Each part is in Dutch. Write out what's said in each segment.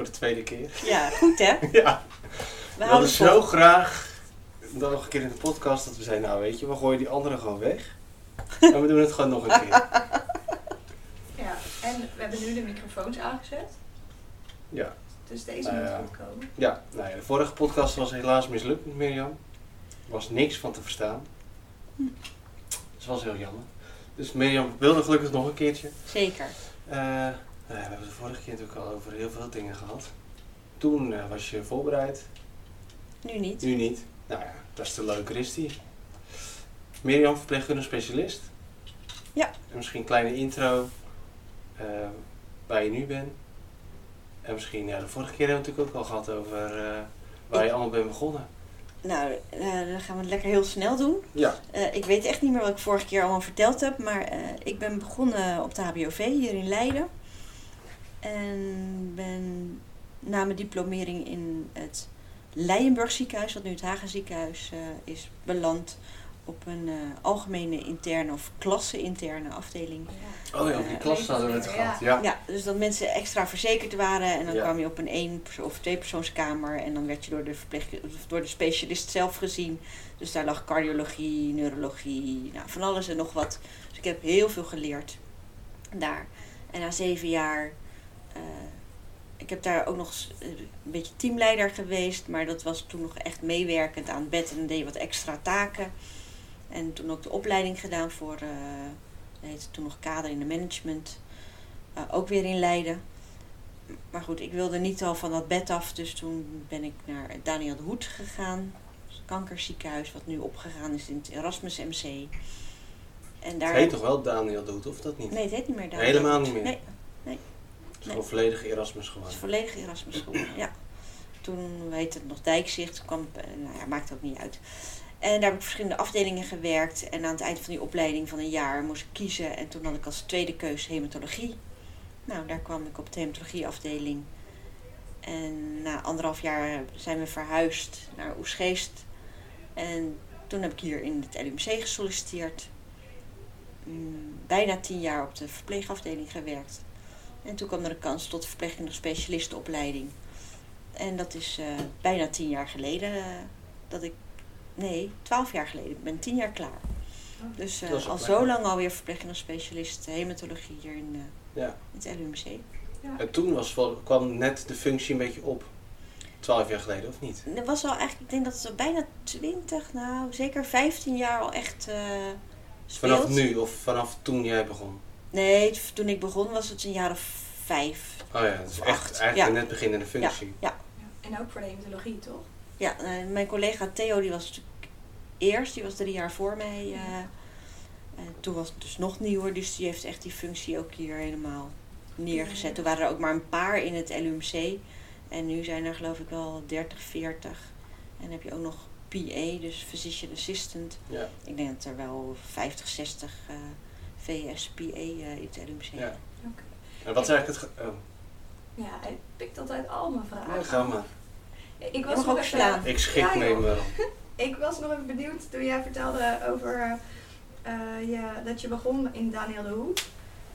voor de tweede keer. Ja, goed hè? ja, We we hadden houden zo graag dan nog een keer in de podcast dat we zeiden, nou weet je, we gooien die andere gewoon weg. En we doen het gewoon nog een keer. Ja, en we hebben nu de microfoons aangezet. Ja, Dus deze Nou moet ja. goed komen. ja nou ja, de vorige podcast was helaas mislukt met Mirjam. Er was niks van te verstaan. Dat was heel jammer. Dus Mirjam wilde gelukkig nog een keertje. Zeker. Ja, we hebben het de vorige keer natuurlijk al over heel veel dingen gehad. Toen eh, was je voorbereid, Nu niet. nu niet. Nou ja, dat is te leuker is die. Mirjam, verpleegkundige specialist. Ja. En misschien een kleine intro eh, waar je nu bent. En misschien, ja, de vorige keer hebben we het natuurlijk ook al gehad over eh, waar je allemaal bent begonnen. Nou, dan gaan we het lekker heel snel doen. Ja. Ik weet echt niet meer wat ik vorige keer allemaal verteld heb, maar ik ben begonnen op de HBOV hier in Leiden. En ben na mijn diplomering in het Leijenburg ziekenhuis, wat nu het Hagen ziekenhuis eh, is, beland op een eh, algemene interne of klasse-interne afdeling. Oh ja, op die Eh, klas hadden we het ja. gehad. Ja. Ja, dus dat mensen extra verzekerd waren en dan Ja. kwam je op een één of twee persoonskamer en dan werd je door de, verpleeg, of door de specialist zelf gezien. Dus daar lag cardiologie, neurologie, nou, van alles en nog wat. Dus ik heb heel veel geleerd daar. En na zeven jaar, ik heb daar ook nog eh, een beetje teamleider geweest, maar dat was toen nog echt meewerkend aan bed en deed wat extra taken. En toen ook de opleiding gedaan voor, eh dat heette toen nog kader in de management. Uh, ook weer in Leiden. Maar goed, ik wilde niet al van dat bed af. Dus toen ben ik naar Daniel de Hoed gegaan. Het kankerziekenhuis wat nu opgegaan is in het Erasmus MC. En daar Het heet toch wel Daniel Doet, of dat niet? Nee, het heet niet meer Daniel Helemaal de Hoed. niet meer? Nee, Het is gewoon volledig Erasmus het gewoon. is volledig Erasmus geworden. ja. Toen heette het nog Dijkzicht. Kwam, eh, nou ja, maakt ook niet uit. En daar heb ik verschillende afdelingen gewerkt. En aan het eind van die opleiding van een jaar moest ik kiezen. En toen had ik als tweede keus hematologie. Nou, daar kwam ik op de hematologieafdeling. En na anderhalf jaar zijn we verhuisd naar Oesgeest. En toen heb ik hier in het LUMC gesolliciteerd. Mm, Bijna tien jaar op de verpleegafdeling gewerkt. En toen kwam er een kans tot de verpleegkundige specialistenopleiding. En dat is eh, bijna tien jaar geleden eh, dat ik... Nee, twaalf jaar geleden. Ik ben tien jaar klaar. Dus eh, al zo lang alweer verpleegkundige specialist hematologie hier in, eh, Ja. in het LUMC. En toen was, kwam net de functie een beetje op. Twaalf jaar geleden, of niet? Dat was al eigenlijk, ik denk dat het al bijna twintig, nou zeker 15 jaar al echt eh speelt. Vanaf nu, of vanaf toen jij begon? Nee, toen ik begon was het een jaar of vijf. Oh ja, het is Of echt acht, eigenlijk ja. net beginnende functie. Ja. En ook voor de hematologie, toch? Ja, eh, mijn collega Theo die was natuurlijk eerst, die was drie jaar voor mij. eh, en toen was het dus nog nieuwer, dus die heeft echt die functie ook hier helemaal neergezet. Toen waren er ook maar een paar in het LUMC. En nu zijn er geloof ik wel 30, 40. En dan heb je ook nog PA, dus Physician Assistant. Ja. Ik denk dat er wel 50, 60 eh VS PA eh, in het LUMC Ja. En wat is eigenlijk het... ge- Oh, Ja, hij pikt altijd al mijn vragen. ja, ga maar. Ik was mag nog ook even, slaan. Ik schik Ja, me wel. Ik was nog even benieuwd toen jij vertelde over eh, ja, dat je begon in Daniel de Hoek.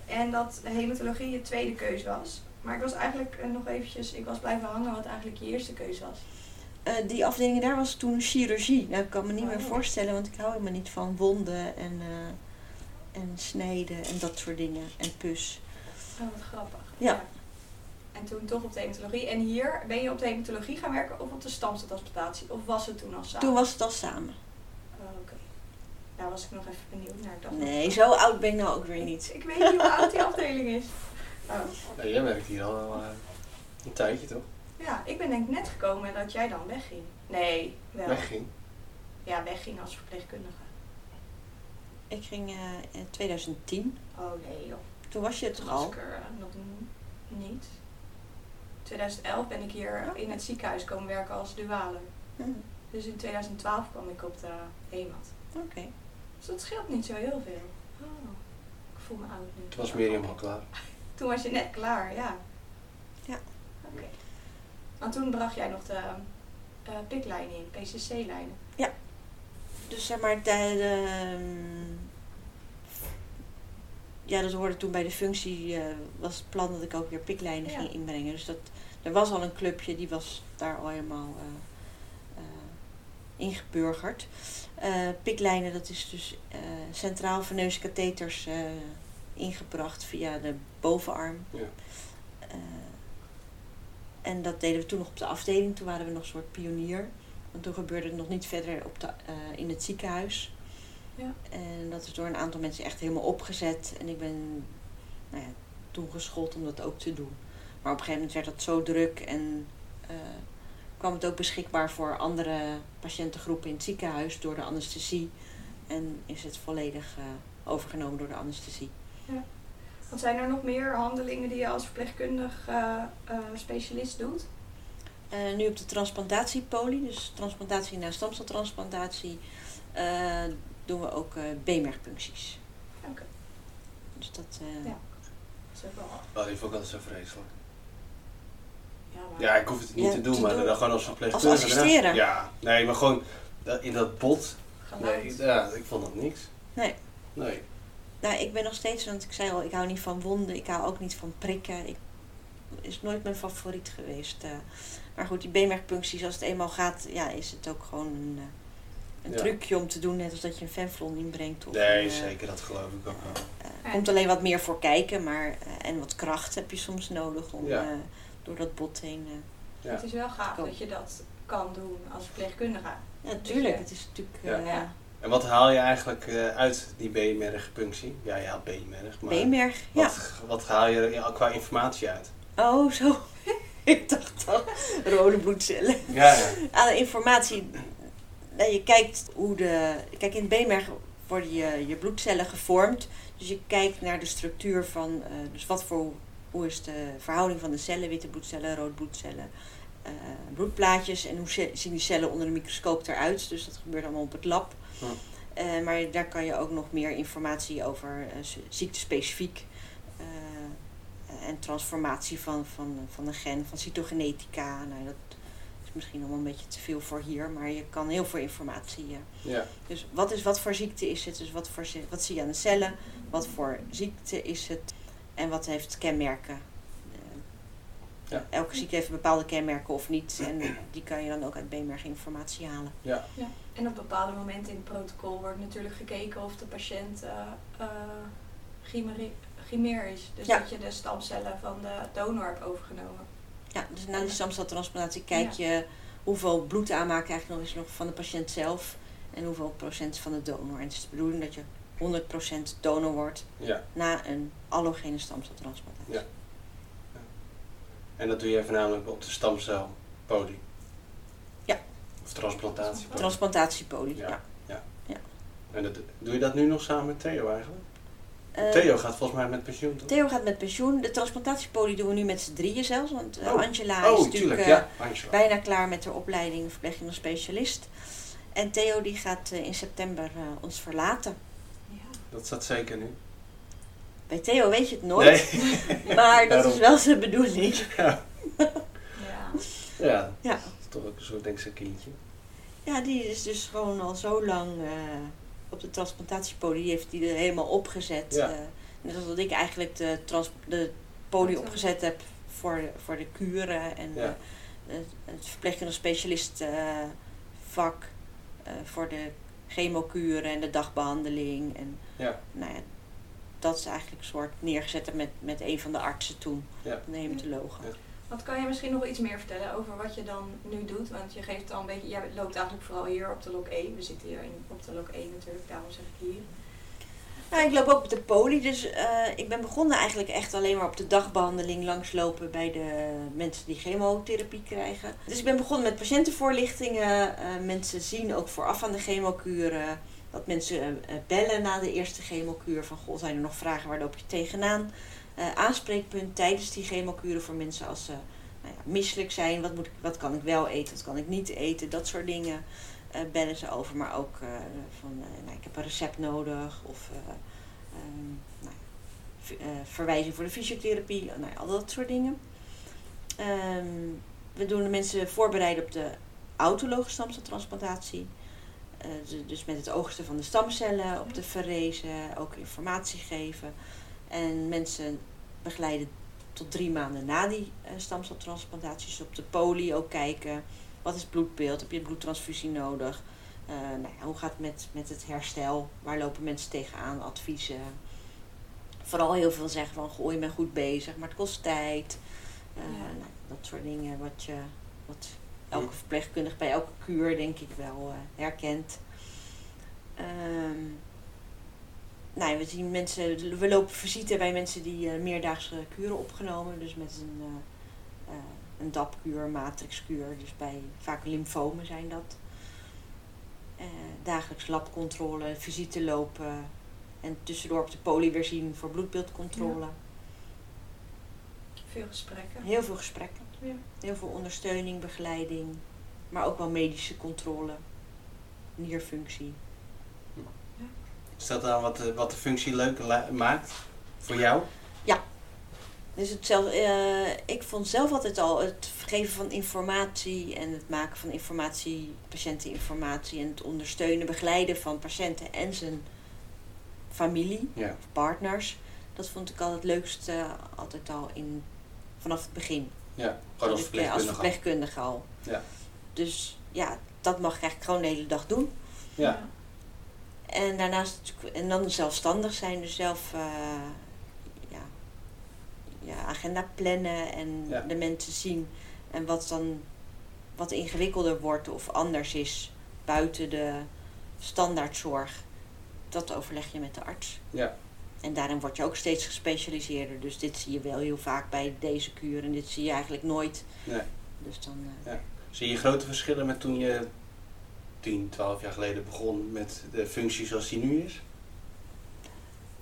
En dat hematologie je tweede keus was. Maar ik was eigenlijk eh, nog eventjes, ik was blijven hangen wat eigenlijk je eerste keus was. Eh, die afdeling daar was toen chirurgie. Nou, ik kan me niet meer Oh. voorstellen, want ik hou helemaal niet van wonden en, eh, en snijden en dat soort dingen. En pus. Oh, wat grappig. Ja. En toen toch op de hematologie. En hier ben je op de hematologie gaan werken of op de stamceltransplantatie? Of was het toen al samen? Toen was het al samen. Oh, oké. Daar was ik nog even benieuwd naar. Dacht Nee, zo oud ben ik nou ook weer niet. Ik weet niet hoe oud die afdeling is. Oh. Nou, jij werkt hier al eh, een tijdje, toch? Ja, ik ben denk ik net gekomen dat jij dan wegging. Nee, wel. Wegging. Ja, wegging als verpleegkundige. Ik ging eh, in 2010. Oh nee joh. Toen was je het toch Toen was al? ik er eh, nog niet. 2011 ben ik hier in het ziekenhuis komen werken als duale. Hm, Dus in 2012 kwam ik op de EMAT. Oké. Dus dat scheelt niet zo heel veel. Oh, ik voel me oud nu. Toen was Mirjam al klaar. Toen was je net klaar, ja. Ja. Oké. Want toen bracht jij nog de eh piklijnen in, PCC-lijnen. Dus zeg maar, de, de, ehm, ja, dat hoorde toen bij de functie, eh, was het plan dat ik ook weer piklijnen Ja. ging inbrengen. Dus dat, er was al een clubje, die was daar al helemaal eh, eh, ingeburgerd. Eh, piklijnen, dat is dus eh, centraal veneuze katheters eh, ingebracht via de bovenarm. Ja. Eh, en dat deden we toen nog op de afdeling. Toen waren we nog een soort pionier. Want toen gebeurde het nog niet verder op de, eh, in het ziekenhuis. Ja. En dat is door een aantal mensen echt helemaal opgezet. En ik ben nou ja, toen geschoold om dat ook te doen. Maar op een gegeven moment werd dat zo druk en eh, kwam het ook beschikbaar voor andere patiëntengroepen in het ziekenhuis door de anesthesie. En is het volledig eh, overgenomen door de anesthesie. Want zijn er nog meer handelingen die je als verpleegkundig specialist doet? Eh, nu op de transplantatiepolie, dus transplantatie na stamceltransplantatie, eh, doen we ook eh beenmergpuncties. Oké. Dus dat, eh, Ja. Dat is ook wel... Oh, die vond ik altijd zo vreselijk. Ja, maar... Ja, ik hoef het niet Ja, te doen, te maar doen. dan gewoon als verpleegkundige. Als assisteren. Ja, nee, maar gewoon in dat bot. Geluid. Nee, ja, ik vond dat niks. Nee. Nee. Nou, ik ben nog steeds, want ik zei al, ik hou niet van wonden, ik hou ook niet van prikken. Ik, is nooit mijn favoriet geweest. Maar goed, die beenmergpuncties, als het eenmaal gaat, ja, is het ook gewoon een, eh, een Ja. trucje om te doen, net als dat je een venflon inbrengt. Of Nee, een, eh, zeker, dat geloof ik ook wel. eh, Ja. komt alleen wat meer voor kijken, maar en wat kracht heb je soms nodig om Ja. eh, door dat bot heen. eh. Ja. Het is wel gaaf dat je dat kan doen als verpleegkundige. ja, tuurlijk, je- het is natuurlijk Ja. eh, Ja. En wat haal je eigenlijk eh, uit die beenmergpunctie? Ja, je haalt beenmerg, maar beenmerg. Ja. wat, wat haal je er ja, qua informatie uit? Oh, zo. ik dacht al, rode bloedcellen. Ja, ja. aan informatie. Nou, je kijkt hoe de. Kijk, in het beenmerg worden je, je bloedcellen gevormd. Dus je kijkt naar de structuur van. eh, dus wat voor. Hoe is de verhouding van de cellen, witte bloedcellen, rode bloedcellen, eh, bloedplaatjes en hoe zien die cellen onder de microscoop eruit. Dus dat gebeurt allemaal op het lab. Hm. Eh, maar daar kan je ook nog meer informatie over ziektespecifiek en transformatie van, van, van een gen, van cytogenetica. Nou, dat is misschien allemaal een beetje te veel voor hier, maar je kan heel veel informatie. ja. Dus wat, is, wat voor ziekte is het? Dus wat, voor, wat zie je aan de cellen? Wat voor ziekte is het? En wat heeft kenmerken? Eh, Ja. Elke ziekte heeft bepaalde kenmerken of niet. En die kan je dan ook uit beenmerginformatie halen. ja. En op bepaalde momenten in het protocol wordt natuurlijk gekeken of de patiënt eh eh, chimeer is. Dus Ja. dat je de stamcellen van de donor hebt overgenomen. Ja, dus na die stamceltransplantatie kijk je hoeveel bloedaanmaak krijg je nog eens nog van de patiënt zelf en hoeveel procent van de donor. En het is de bedoeling dat je 100% donor wordt ja. na een allogene stamceltransplantatie. Ja. En dat doe je voornamelijk op de stamcelpolie? Ja. Of transplantatiepolie? Transplantatiepolie, ja. ja. En dat, doe je dat nu nog samen met Theo eigenlijk? Eh, Theo gaat volgens mij met pensioen, toch? Theo gaat met pensioen. De transplantatiepolie doen we nu met z'n drieën zelfs. Want eh, Oh. Angela is oh, natuurlijk tuurlijk, eh, ja. Angela. bijna klaar met haar opleiding verpleegkundig specialist. En Theo die gaat in september ons verlaten. Ja. Dat staat zeker nu. Bij Theo weet je het nooit, Nee. maar dat Daarom. is wel zijn bedoeling. ja. ja. ja, Ja. dat is toch ook een soort denk ik, zijn kindje. Ja, die is dus gewoon al zo lang eh, op de transplantatiepolie. Die heeft die er helemaal opgezet. Ja. eh, net als dat ik eigenlijk de, trans de polie opgezet heb voor, de- voor de kuren. En Ja. eh, het, het verpleegkundig specialist eh, vak eh, voor de chemokuren en de dagbehandeling. En Ja. nou ja, dat is eigenlijk een soort neergezet met, met een van de artsen toen. Ja. De hematologen. Wat kan je misschien nog iets meer vertellen over wat je dan nu doet? Want je geeft al een beetje, jij loopt eigenlijk vooral hier op de lok 1. We zitten hier in, op de lok 1 natuurlijk, daarom zeg ik hier. Nou, ik loop ook op de poli, dus eh, ik ben begonnen eigenlijk echt alleen maar op de dagbehandeling langslopen bij de mensen die chemotherapie krijgen. Dus ik ben begonnen met patiëntenvoorlichtingen. Eh, mensen zien ook vooraf aan de chemokuren dat mensen eh, bellen na de eerste chemokuur van goh, zijn er nog vragen, waar loop je tegenaan? Eh, aanspreekpunt tijdens die chemokuren voor mensen als ze nou ja, misselijk zijn. Wat, moet ik, wat kan ik wel eten, wat kan ik niet eten. Dat soort dingen eh, bellen ze over. Maar ook eh, van, nou, ik heb een recept nodig. Of ehm, nou, verwijzing voor de fysiotherapie. Nou, al dat soort dingen. Ehm, we doen de mensen voorbereiden op de autologe stamceltransplantatie. Dus- dus met het oogsten van de stamcellen op te verrezen, ook informatie geven. En mensen begeleiden tot drie maanden na die eh, stamceltransplantatie. Dus op de poli ook kijken. Wat is het bloedbeeld? Heb je een bloedtransfusie nodig? Eh, nou ja, hoe gaat het met, met het herstel? Waar lopen mensen tegenaan? Adviezen. Vooral heel veel zeggen van, goh, je bent goed bezig, maar het kost tijd. Eh, Ja. nou, dat soort dingen wat, je, wat elke verpleegkundige bij elke kuur denk ik wel herkent. Ehm, nou, ja, we zien mensen, we lopen visite bij mensen die eh, meerdaagse kuren opgenomen, dus met een, eh, eh, een DAP-kuur, matrixkuur, dus bij vaak lymfomen zijn dat. Dagelijks labcontrole, visite lopen en tussendoor op de poli weer zien voor bloedbeeldcontrole. Veel gesprekken. Heel veel gesprekken. Ja. Heel veel ondersteuning, begeleiding. Maar ook wel medische controle. Nierfunctie. Is dat dan wat de, wat de functie leuk maakt voor jou? Dus het zelf, eh, ik vond zelf altijd al het geven van informatie en het maken van informatie, patiënteninformatie en het ondersteunen, begeleiden van patiënten en zijn familie Ja. of partners. Dat vond ik al het leukste altijd al in, vanaf het begin. Ja, gewoon als eh, als verpleegkundige. al. verpleegkundige al. Ja. Dus ja, dat mag ik eigenlijk gewoon de hele dag doen. Ja. En daarnaast en dan zelfstandig zijn, dus zelf eh, ja, ja, agenda plannen en Ja. de mensen zien. En wat dan wat ingewikkelder wordt of anders is buiten de standaardzorg, dat overleg je met de arts. Ja. En daarin word je ook steeds gespecialiseerder. Dus dit zie je wel heel vaak bij deze kuur en dit zie je eigenlijk nooit. Nee. Dus dan, eh, Zie je grote verschillen met toen je 10, 12 jaar geleden begon met de functie zoals die nu is?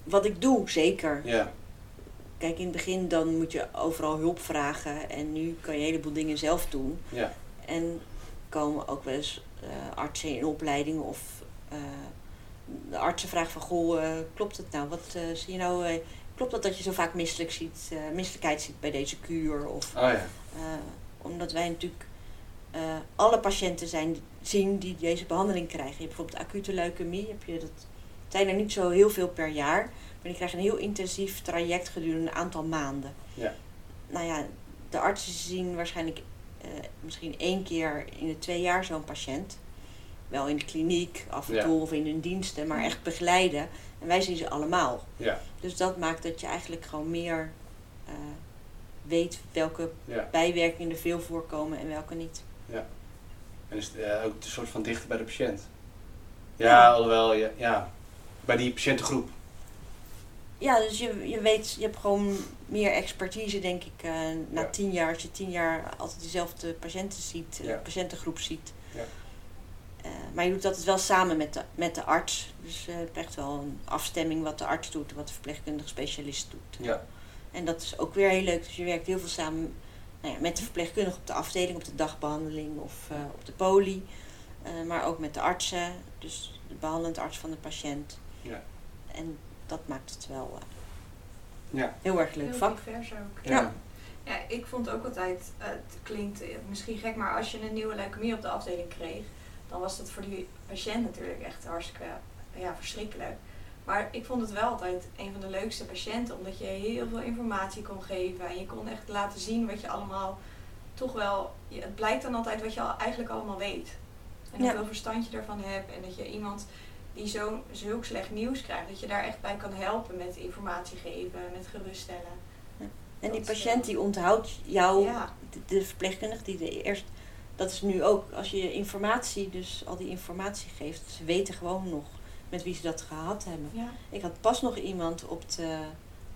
wat ik doe, zeker. Ja, Kijk, in het begin dan moet je overal hulp vragen en nu kan je een heleboel dingen zelf doen. ja, En komen ook wel eens eh, artsen in opleiding of eh, de artsen vragen van, goh, eh, klopt het nou? Wat zie je nou? klopt dat dat je zo vaak misselijk ziet, misselijkheid ziet bij deze kuur? Of, oh ja, omdat wij natuurlijk alle patiënten zijn, zien die deze behandeling krijgen. Je hebt bijvoorbeeld acute leukemie, heb je dat, het zijn er niet zo heel veel per jaar, maar die krijgen een heel intensief traject gedurende een aantal maanden. Ja. Nou ja, de artsen zien waarschijnlijk eh, misschien één keer in de twee jaar zo'n patiënt. Wel in de kliniek af en Ja. toe of in hun diensten, maar echt begeleiden. En wij zien ze allemaal. ja, Dus dat maakt dat je eigenlijk gewoon meer eh, weet welke ja. bijwerkingen er veel voorkomen en welke niet. En is het eh, ook een soort van dichter bij de patiënt? Ja, alhoewel, ja, ja, bij die patiëntengroep. Ja, dus je, je weet, je hebt gewoon meer expertise, denk ik, eh, na Ja. tien jaar. Als je tien jaar altijd dezelfde patiënten ziet, eh, Ja. patiëntengroep ziet. Ja. Maar je doet dat wel samen met de, met de arts. Dus eh, je hebt echt wel een afstemming wat de arts doet en wat de verpleegkundige specialist doet. Ja, En dat is ook weer heel leuk. Dus je werkt heel veel samen nou ja, met de verpleegkundige op de afdeling, op de dagbehandeling of eh, op de poli. Eh, maar ook met de artsen, dus de behandelend arts van de patiënt. Ja. En dat maakt het wel eh, ja, heel erg leuk Heel vak. divers ook. ja. Ja, ik vond ook altijd, eh, het klinkt misschien gek, maar als je een nieuwe leukemie op de afdeling kreeg, dan was dat voor die patiënt natuurlijk echt hartstikke ja, verschrikkelijk. Maar ik vond het wel altijd een van de leukste patiënten, omdat je heel veel informatie kon geven en je kon echt laten zien wat je allemaal toch wel, het blijkt dan altijd wat je al, eigenlijk allemaal weet. En Ja. hoeveel verstand je ervan hebt en dat je iemand die zo, zulk slecht nieuws krijgt, dat je daar echt bij kan helpen met informatie geven, met geruststellen. En die patiënt die onthoudt jou, Ja. de, de verpleegkundige die de eerst, dat is nu ook, als je informatie, dus al die informatie geeft, ze weten gewoon nog met wie ze dat gehad hebben. Ja. Ik had pas nog iemand op de,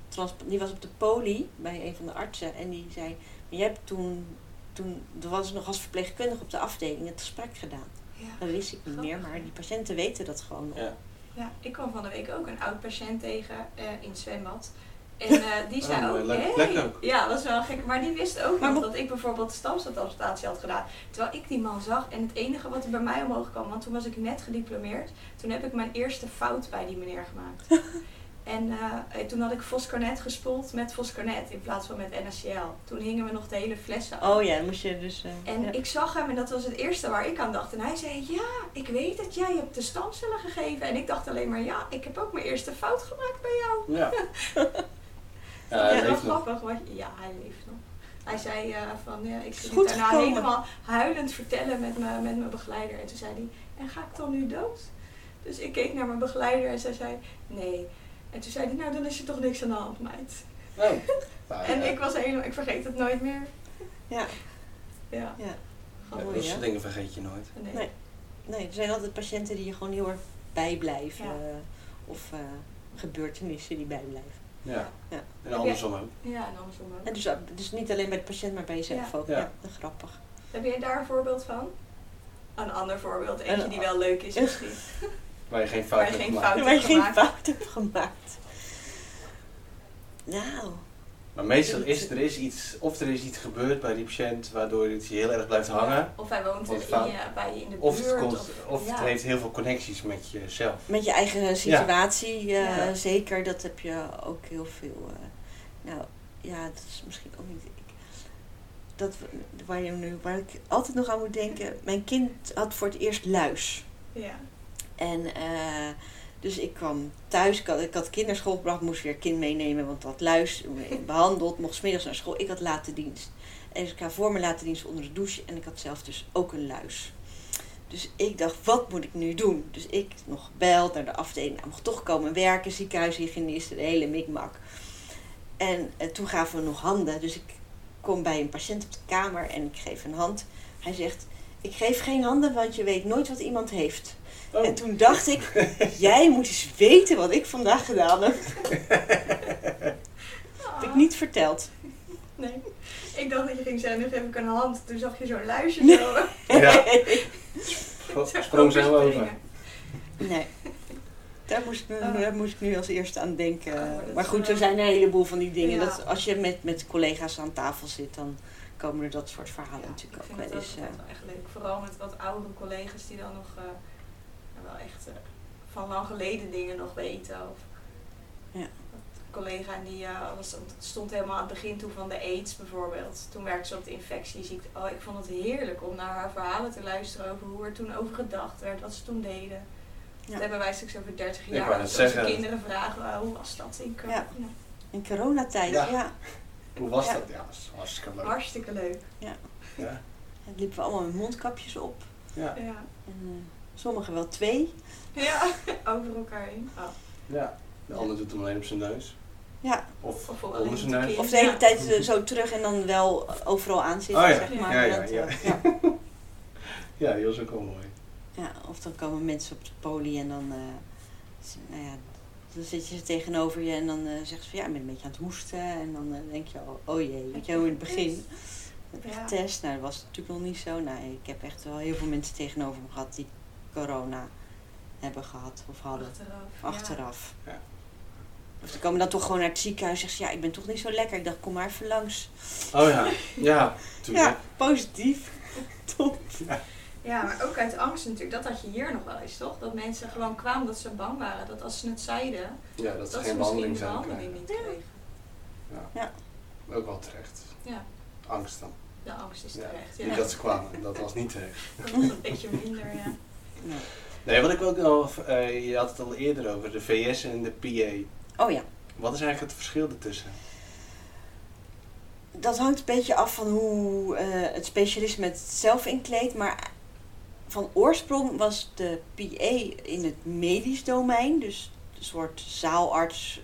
trans- die was op de poli bij een van de artsen en die zei, maar jij hebt toen, toen, er was nog als verpleegkundige op de afdeling het gesprek gedaan. Ja. Dat wist ik niet meer, maar die patiënten weten dat gewoon nog. Ja. ja, ik kwam van de week ook een oud patiënt tegen eh, in het zwembad. En eh, die zei Oh, ook, hey. Ja, dat was wel gek. Maar die wist ook nog dat ik bijvoorbeeld de stamceltransplantatie had gedaan. Terwijl ik die man zag. En het enige wat er bij mij omhoog kwam, want toen was ik net gediplomeerd. Toen heb ik mijn eerste fout bij die meneer gemaakt. en eh, toen had ik Foscarnet gespoeld met Foscarnet in plaats van met NaCl. Toen hingen we nog de hele flessen af. Oh ja, dan moest je dus... eh, En ja. ik zag hem en dat was het eerste waar ik aan dacht. En hij zei, ja, ik weet het, jij hebt de stamcellen gegeven. En ik dacht alleen maar, ja, ik heb ook mijn eerste fout gemaakt bij jou. Ja. Ja, Ja, hij dat leeft was nog. grappig. Want, ja, hij leeft nog. Hij zei eh, van, ja, ik goed het daarna gekomen. helemaal huilend vertellen met, me, met mijn begeleider. En toen zei hij, en ga ik dan nu dood? Dus ik keek naar mijn begeleider en zij zei, nee. En toen zei hij, nou dan is er toch niks aan de hand, meid. Oh. Nou, en ja. ik was helemaal, ik vergeet het nooit meer. Ja, Ja, ja. Ja, gewoon, mooi, dat ja. soort dingen vergeet je nooit. nee. Nee. Nee, er zijn altijd patiënten die je gewoon heel erg bijblijven. Ja. eh, of eh, gebeurtenissen die bijblijven. Ja. Ja. En andersom ook. Ja, en andersom ook. En dus, dus niet alleen bij de patiënt, maar bij jezelf Ja. ook. Ja. Ja. dat is grappig. Heb jij daar een voorbeeld van? Een ander voorbeeld, eentje Een- die wel leuk is misschien. Waar je geen fout hebt geen gemaakt. Waar je geen gemaakt. fout hebt gemaakt. Nou, Maar meestal is er is iets, of er is iets gebeurd bij die patiënt waardoor het je heel erg blijft hangen. Of hij woont in je, bij je in de buurt. Of, het, komt, of, of ja. het heeft heel veel connecties met jezelf. met je eigen situatie, eh, Ja. zeker, dat heb je ook heel veel. eh, nou, ja, dat is misschien ook niet. Ik, dat, waar, je nu, waar ik altijd nog aan moet denken. Mijn kind had voor het eerst luis. Ja. En eh, dus ik kwam thuis, ik had, ik had kinderschool gebracht, moest weer kind meenemen, want had luis behandeld, mocht 's middags naar school. Ik had late dienst. En dus ik ga voor mijn late dienst onder de douche en ik had zelf dus ook een luis. Dus ik dacht, wat moet ik nu doen? Dus ik nog gebeld naar de afdeling, nou, mocht toch komen werken, ziekenhuishygiëniste, de hele mikmak. En eh, toen gaven we nog handen, dus ik kom bij een patiënt op de kamer en ik geef een hand. Hij zegt, ik geef geen handen, want je weet nooit wat iemand heeft. Oh. En toen dacht ik, jij moet eens weten wat ik vandaag gedaan heb. Ah, Heb ik niet verteld. Nee. Ik dacht dat je ging zeggen, nu geef ik een hand. Toen zag je zo'n luisje zo. Ja. Sprong over. Nee. Daar moest, ik nu, Oh. daar moest ik nu als eerste aan denken. Oh, maar dat is goed, er zijn een heleboel van die dingen. Ja. Dat als je met, met collega's aan tafel zit, dan komen er dat soort verhalen Ja, natuurlijk ik ook vind wel eens. eh, altijd wel echt leuk. Vooral met wat oudere collega's die dan nog eh, wel echt eh, van lang geleden dingen nog weten. Of Ja. Een collega die eh, was, stond helemaal aan het begin toe van de AIDS bijvoorbeeld. Toen werkte ze op de infectieziekte. Oh, ik vond het heerlijk om naar haar verhalen te luisteren over hoe er toen over gedacht werd, wat ze toen deden. Ja. Dat hebben wij straks over 30 Ik jaar. Als onze kinderen vragen, eh, hoe was dat in corona? Ja. In coronatijd, ja. Ja. ja. Hoe was Ja. dat? Ja, is hartstikke leuk. Hartstikke leuk. Ja. Dan liepen we allemaal met mondkapjes op. Ja. Ja, En, eh, sommigen wel twee. ja. over elkaar heen. Oh. ja. De ander doet hem alleen op zijn neus. Ja. Of, Of onder zijn de neus. Of de hele Ja. tijd eh, zo terug en dan wel overal aan zitten, Oh ja. zeg maar. Ja, ja, Dat, ja. eh, ja. Ja, die was ook wel mooi. Ja, of dan komen mensen op de poli en dan, eh, nou ja, dan zit je ze tegenover je en dan eh zeggen ze van ja, ik ben een beetje aan het hoesten. En dan eh, denk je, oh, oh jee, weet je, hoe in het begin heb Ja. getest. Nou, dat was natuurlijk nog niet zo. Nou, ik heb echt wel heel veel mensen tegenover me gehad die corona hebben gehad of hadden. Achteraf. Achteraf. Ja. Of die komen dan toch gewoon naar het ziekenhuis en zeggen ze, ja, ik ben toch niet zo lekker. Ik dacht, kom maar even langs. Oh ja, ja, tuurlijk. Ja, positief. Top. Ja. ja, maar ook uit angst natuurlijk. Dat had je hier nog wel eens, toch? Dat mensen gewoon kwamen dat ze bang waren. Dat als ze het zeiden, Ja, dat ze dat, geen ze misschien behandeling behandeling krijgen. niet kregen. Ook wel terecht. Ja, Angst dan. de angst is Ja. terecht. Ja. Niet dat ze kwamen, dat was niet terecht. Dat was een beetje minder, ja. Nee. Nee, wat ik ook nog, eh, je had het al eerder over, de VS en de PA. Oh ja. Wat is eigenlijk het verschil ertussen? Dat hangt een beetje af van hoe eh, het specialisme het zelf inkleedt. Maar van oorsprong was de PA in het medisch domein. Dus een soort zaalarts,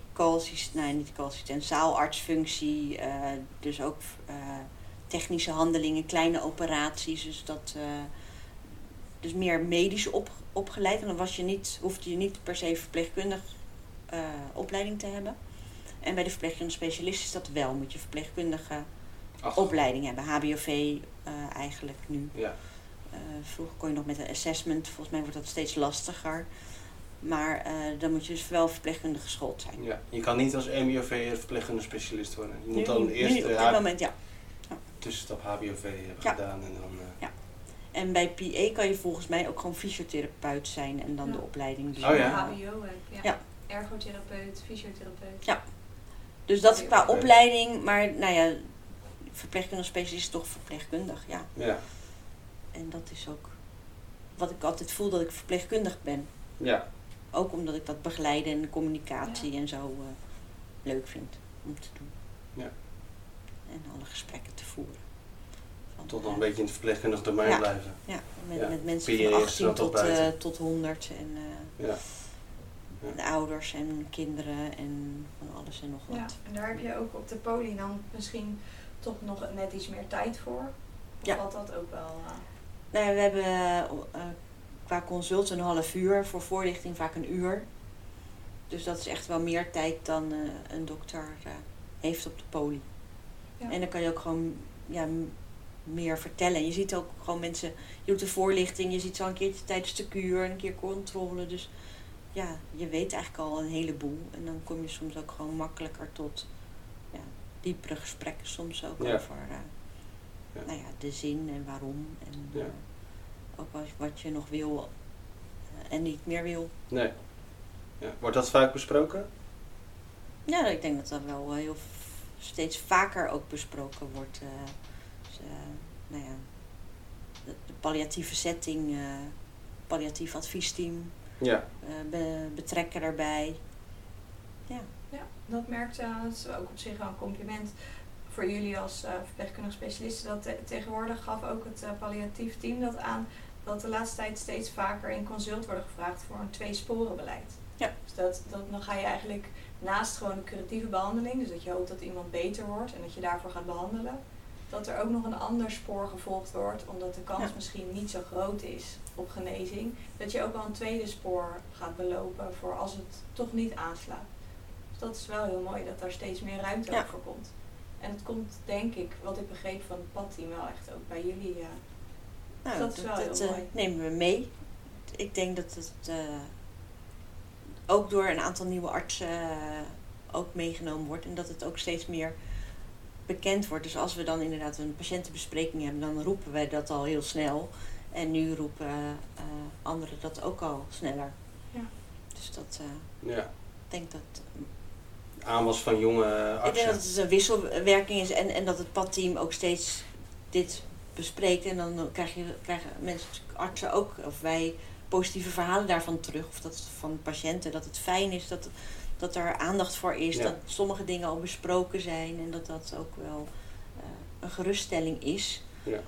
nee niet co-assistent, zaalartsfunctie. eh, dus ook technische handelingen, kleine operaties. Dus, dat, dus meer medisch op, opgeleid. En dan was je niet, hoefde je niet per se verpleegkundig eh, opleiding te hebben. En bij de verpleegkundige specialist is dat wel. Moet je verpleegkundige Ach, opleiding hebben. HBOV eh, eigenlijk nu. Ja, Eh, vroeger kon je nog met een assessment. Volgens mij wordt dat steeds lastiger. Maar dan moet je dus wel verpleegkundig geschoold zijn. Ja. Je kan niet als MIOV verpleegkundige specialist worden. Je moet Nu- dan eerst nu op dit moment, ja. tussenstap HBOV hebben Ja. gedaan en dan... eh, En bij PA kan je volgens mij ook gewoon fysiotherapeut zijn en dan Ja. de opleiding doen. Oh ja. HBO heb ja. Ja. Ergotherapeut, fysiotherapeut. Ja. Dus dat is qua opleiding, maar nou ja, verpleegkundig specialist is toch verpleegkundig, ja. ja. En dat is ook wat ik altijd voel dat ik verpleegkundig ben. Ja. Ook omdat ik dat begeleiden en communicatie en zo eh, leuk vind om te doen. Ja. En alle gesprekken te voeren. Tot nog een beetje in het verpleegkundig domein Ja. blijven. Ja, met, Ja. met mensen van is 18 dan toch tot, eh, tot 100 en eh, Ja. Ja. de ouders en kinderen en van alles en nog wat. Ja, en daar heb je ook op de poli dan misschien toch nog net iets meer tijd voor. Of Ja. valt dat ook wel... eh, Nou, ja, we hebben qua consult een half uur, voor voorlichting vaak een uur. Dus dat is echt wel meer tijd dan eh, een dokter eh, heeft op de poli. Ja. En dan kan je ook gewoon ja, meer vertellen. En je ziet ook gewoon mensen, je doet de voorlichting, je ziet zo een keertje tijdens de kuur, een keer controle. Dus ja, je weet eigenlijk al een heleboel. En dan kom je soms ook gewoon makkelijker tot ja, diepere gesprekken soms ook Ja. over eh, Ja. Nou ja, de zin en waarom. En Ja. eh, ook wat, wat je nog wil eh, en niet meer wil. Nee. Ja. Wordt dat vaak besproken? Ja, ik denk dat dat wel heel steeds vaker ook besproken wordt. Nou ja, de, de palliatieve setting, eh palliatief adviesteam, Ja. eh, be- betrekken daarbij. Ja, Ja, dat merkt, eh, dat is ook op zich wel een compliment voor jullie als eh verpleegkundige specialisten. Dat te- tegenwoordig gaf ook het eh, palliatief team dat aan dat de laatste tijd steeds vaker in consult worden gevraagd voor een tweesporenbeleid. Ja. Dus dat, dat, dan ga je eigenlijk naast gewoon de curatieve behandeling, dus dat je hoopt dat iemand beter wordt en dat je daarvoor gaat behandelen, dat er ook nog een ander spoor gevolgd wordt, omdat de kans Ja. misschien niet zo groot is op genezing, dat je ook wel een tweede spoor gaat belopen voor als het toch niet aanslaat. Dus dat is wel heel mooi dat daar steeds meer ruimte Ja. ook voor komt. En het komt denk ik, wat ik begreep van het padteam, wel echt ook bij jullie. nou, Dat is wel heel eh, mooi. nemen we mee. Ik denk dat het eh, ook door een aantal nieuwe artsen eh, ook meegenomen wordt. En dat het ook steeds meer bekend wordt. Dus als we dan inderdaad een patiëntenbespreking hebben, dan roepen wij dat al heel snel. En nu roepen eh, anderen dat ook al sneller. Ja. Dus dat, eh, Ja. ik denk dat Aanwas van jonge ik denk dat artsen. het een wisselwerking is en, en dat het padteam ook steeds dit bespreekt. En dan krijg je, krijgen mensen, artsen ook, of wij, positieve verhalen daarvan terug. Of dat van patiënten, dat het fijn is dat, dat er aandacht voor is. Ja. Dat sommige dingen al besproken zijn en dat dat ook wel eh, een geruststelling is. Ja.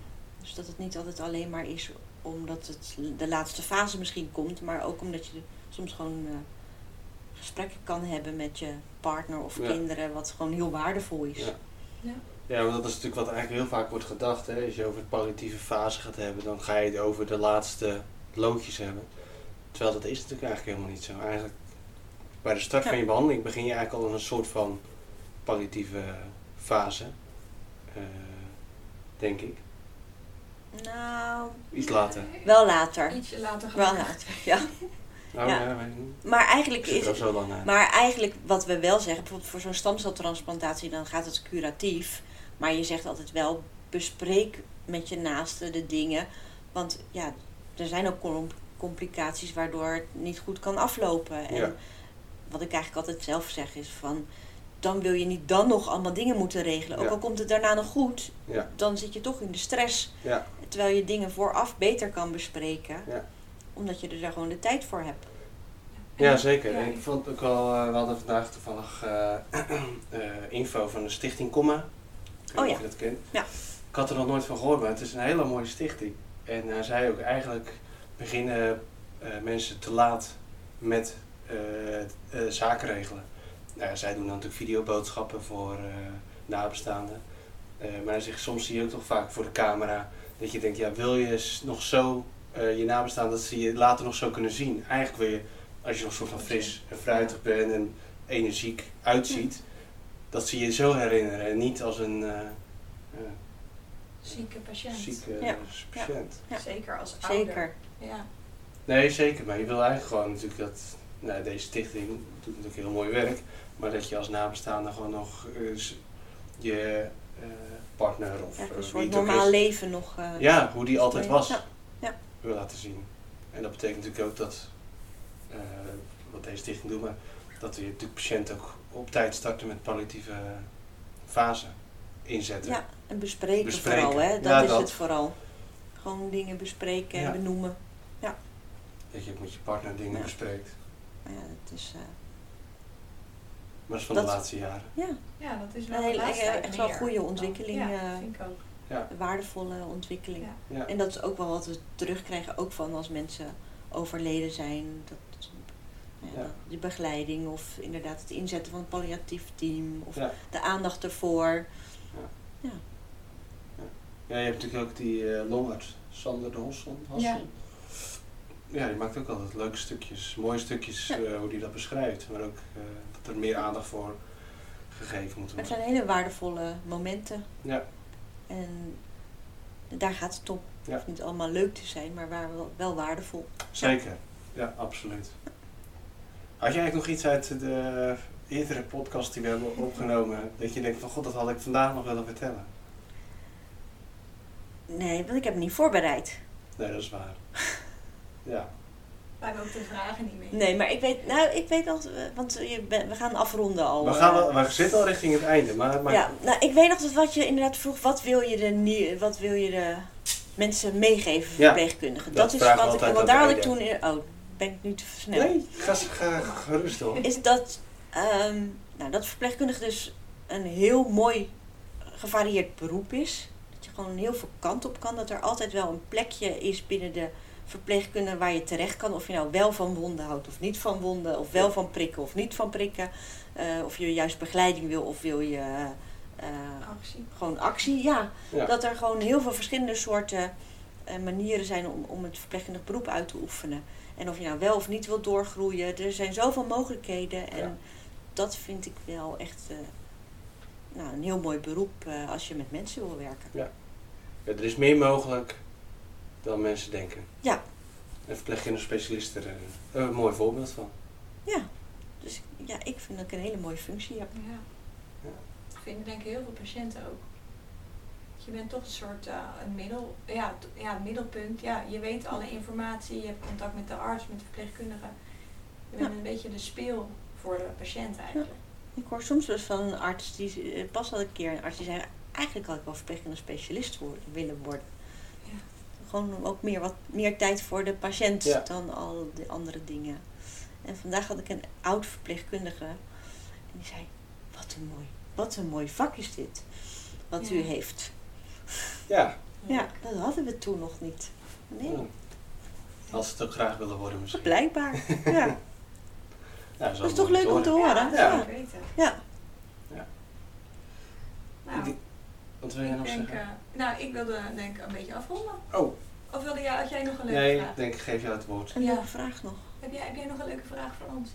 Dus dat het niet altijd alleen maar is omdat het de laatste fase misschien komt, maar ook omdat je soms gewoon eh, gesprekken kan hebben met je partner of Ja. kinderen, wat gewoon heel waardevol is. Ja. ja. Ja, want dat is natuurlijk wat eigenlijk heel vaak wordt gedacht. Hè? Als je over de palliatieve fase gaat hebben, dan ga je het over de laatste loodjes hebben. Terwijl dat is natuurlijk eigenlijk helemaal niet zo. Eigenlijk bij de start Ja. van je behandeling begin je eigenlijk al in een soort van palliatieve fase. Eh, denk ik. Nou, Iets later. wel later. Ietsje later Wel later, ja. Nou, Ja. Maar eigenlijk is er al zo lang aan. Maar eigenlijk wat we wel zeggen, bijvoorbeeld voor zo'n stamceltransplantatie, dan gaat het curatief. Maar je zegt altijd wel, bespreek met je naaste de dingen. Want ja, er zijn ook com- complicaties waardoor het niet goed kan aflopen. En Ja. Wat ik eigenlijk altijd zelf zeg is van, dan wil je niet dan nog allemaal dingen moeten regelen. Ook Ja. al komt het daarna nog goed, Ja. dan zit je toch in de stress. Ja. Terwijl je dingen vooraf beter kan bespreken. Ja. Omdat je er daar gewoon de tijd voor hebt. Ja, zeker. En ik vond ook wel, eh, we hadden vandaag toevallig eh, eh, info van de stichting Comma. Ik weet Oh ja. of je dat kent. Ja. Ik had er nog nooit van gehoord, maar het is een hele mooie stichting. En hij zei ook, eigenlijk beginnen eh, mensen te laat met zaken regelen. Nou ja, zij doen dan natuurlijk videoboodschappen voor eh, nabestaanden. Eh, maar zegt, soms zie je ook toch vaak voor de camera dat je denkt, ja, wil je nog zo eh, je nabestaan dat ze je later nog zo kunnen zien? Eigenlijk wil je, als je nog soort van fris en fruitig bent en energiek uitziet, dat ze je zo herinneren en niet als een eh, eh, Zieke patiënt. zieke Ja. patiënt. Ja. Zeker als ouder. Zeker. Ja. Nee, zeker, maar je wil eigenlijk gewoon natuurlijk dat nou, deze stichting doet natuurlijk heel mooi werk, maar dat je als nabestaande gewoon nog eens je eh, partner of Ja, eh, een wie soort het ook normaal is, leven nog. eh, ja, hoe die altijd was, Ja, ja. wil laten zien. En dat betekent natuurlijk ook dat, eh, wat deze stichting doet, maar dat we natuurlijk patiënten ook op tijd starten met palliatieve fase inzetten. Ja, en bespreken, Bespreken. vooral, hè? Dat Ja, is dat. het vooral. Gewoon dingen bespreken Ja. en benoemen. Dat je ook met je partner dingen Ja. bespreekt. Maar ja, het is eh, Maar dat is van Dat- de laatste jaren. ja, Ja, dat is wel een laatste echt, wel goede ontwikkeling. Ja, eh, vind ik ook. Ja. een waardevolle ontwikkeling. Ja. Ja. En dat is ook wel wat we terugkrijgen, ook van als mensen overleden zijn. Dat, ja, Ja. dat- die begeleiding of inderdaad het inzetten van het palliatief team of Ja. de aandacht ervoor. Ja, je hebt natuurlijk ook die eh, longarts, Sander de Hosson. Hasson. Ja. die maakt ook altijd leuke stukjes, mooie stukjes, Ja. eh, hoe die dat beschrijft. Maar ook eh, dat er meer aandacht voor gegeven moet Maar het worden. zijn hele waardevolle momenten. Ja, En daar gaat het om. Het Ja. hoeft niet allemaal leuk te zijn, maar waar wel, wel waardevol. zeker. Ja, absoluut. Had jij eigenlijk nog iets uit de eerdere podcast die we hebben opgenomen, dat je denkt van god, dat had ik vandaag nog willen vertellen? Nee, want ik heb het niet voorbereid. Nee, dat is waar. Ja, Wij hebben ook de vragen niet mee. Nee, maar ik weet, nou, ik weet nog, eh, want je bent- we gaan afronden al. we, gaan eh. we zitten al richting het einde, maar, maar Ja, nou, ik weet nog dat wat je inderdaad vroeg, wat wil je de, nie- wat wil je de mensen meegeven, Ja, verpleegkundigen? dat Dat, is wat ik, want daar had ik toen, in, oh, ben ik nu te snel. Nee, ga, ga gerust hoor. Is dat, ehm, nou, dat verpleegkundige dus een heel mooi gevarieerd beroep is. Dat je gewoon heel veel kant op kan. Dat er altijd wel een plekje is binnen de verpleegkunde waar je terecht kan. Of je nou wel van wonden houdt of niet van wonden. Of wel van prikken of niet van prikken. Eh, of je juist begeleiding wil of wil je eh, Actie. gewoon actie. Ja, Ja. dat er gewoon heel veel verschillende soorten eh, manieren zijn om, om het verpleegkundig beroep uit te oefenen. En of je nou wel of niet wilt doorgroeien. Er zijn zoveel mogelijkheden. En Ja. dat vind ik wel echt nou, een heel mooi beroep als je met mensen wil werken. Ja, er is meer mogelijk dan mensen denken. Ja. En verpleegkundige specialisten er een, een mooi voorbeeld van. Ja, dus ja, ik vind dat ik een hele mooie functie heb. Ja. Ja. Dat vinden denk ik heel veel patiënten ook. Je bent toch een soort eh, een middel, ja, t- ja, middelpunt. Ja, je weet alle informatie, je hebt contact met de arts, met de verpleegkundige. Je bent Ja. een beetje de speel voor de patiënt eigenlijk. Ik hoor soms dus van een arts, die, eh, pas ik een keer een arts die zei, eigenlijk had ik wel verpleegkundig specialist worden, willen worden. Gewoon ook meer, wat meer tijd voor de patiënt Ja. dan al die andere dingen. En vandaag had ik een oud verpleegkundige en die zei, wat een mooi, wat een mooi vak is dit, wat u heeft. Ja, Ja, dat hadden we toen nog niet. Nee, als ze het ook graag willen worden misschien. blijkbaar. Ja, Ja, dat is toch leuk om te horen. Ja, Ja. Ja. Nou, Wat wil jij ik nog denk, zeggen? eh, nou, ik wilde denk ik een beetje afronden. Oh, Of wilde jij, had jij nog een leuke nee, vraag? ik denk ik geef jou het woord. Een Ja. leuke vraag nog. Heb jij, heb jij nog een leuke vraag voor ons?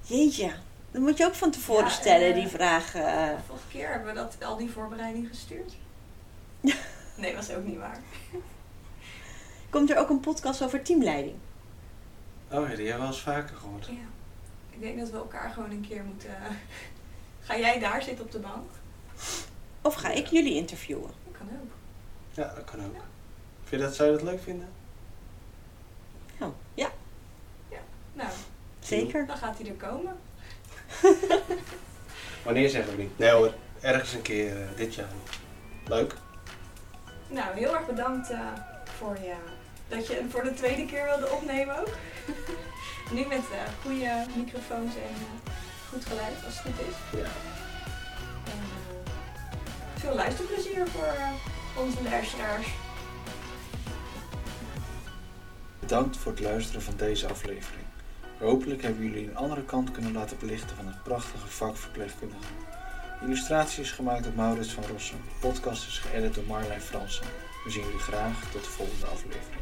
Jeetje, dat moet je ook van tevoren Ja, stellen, eh, die vraag. eh. Vorige keer hebben we dat, al die voorbereiding gestuurd. nee, was ook niet waar. Komt er ook een podcast over teamleiding? Oh ja, die hebben we wel eens vaker gehoord. Ja. Ik denk dat we elkaar gewoon een keer moeten... Ga jij daar zitten op de bank? Of ga ik jullie interviewen? Dat kan ook. Ja, dat kan ook. Vind je dat, zou je dat leuk vinden? Oh, ja, Nou, zeker. dan gaat hij er komen. Wanneer zeggen we niet? Nee hoor, ergens een keer eh, dit jaar. Leuk. Nou, heel erg bedankt eh, voor je, dat je hem voor de tweede keer wilde opnemen ook. nu met eh, goede microfoons en goed geluid, als het goed is. Ja. Veel luisterplezier voor eh, onze luisteraars. Bedankt voor het luisteren van deze aflevering. Hopelijk hebben jullie een andere kant kunnen laten belichten van het prachtige vak verpleegkundige. Illustratie is gemaakt door Maurits van Rossum. De podcast is geëdit door Marlijn Fransen. We zien jullie graag tot de volgende aflevering.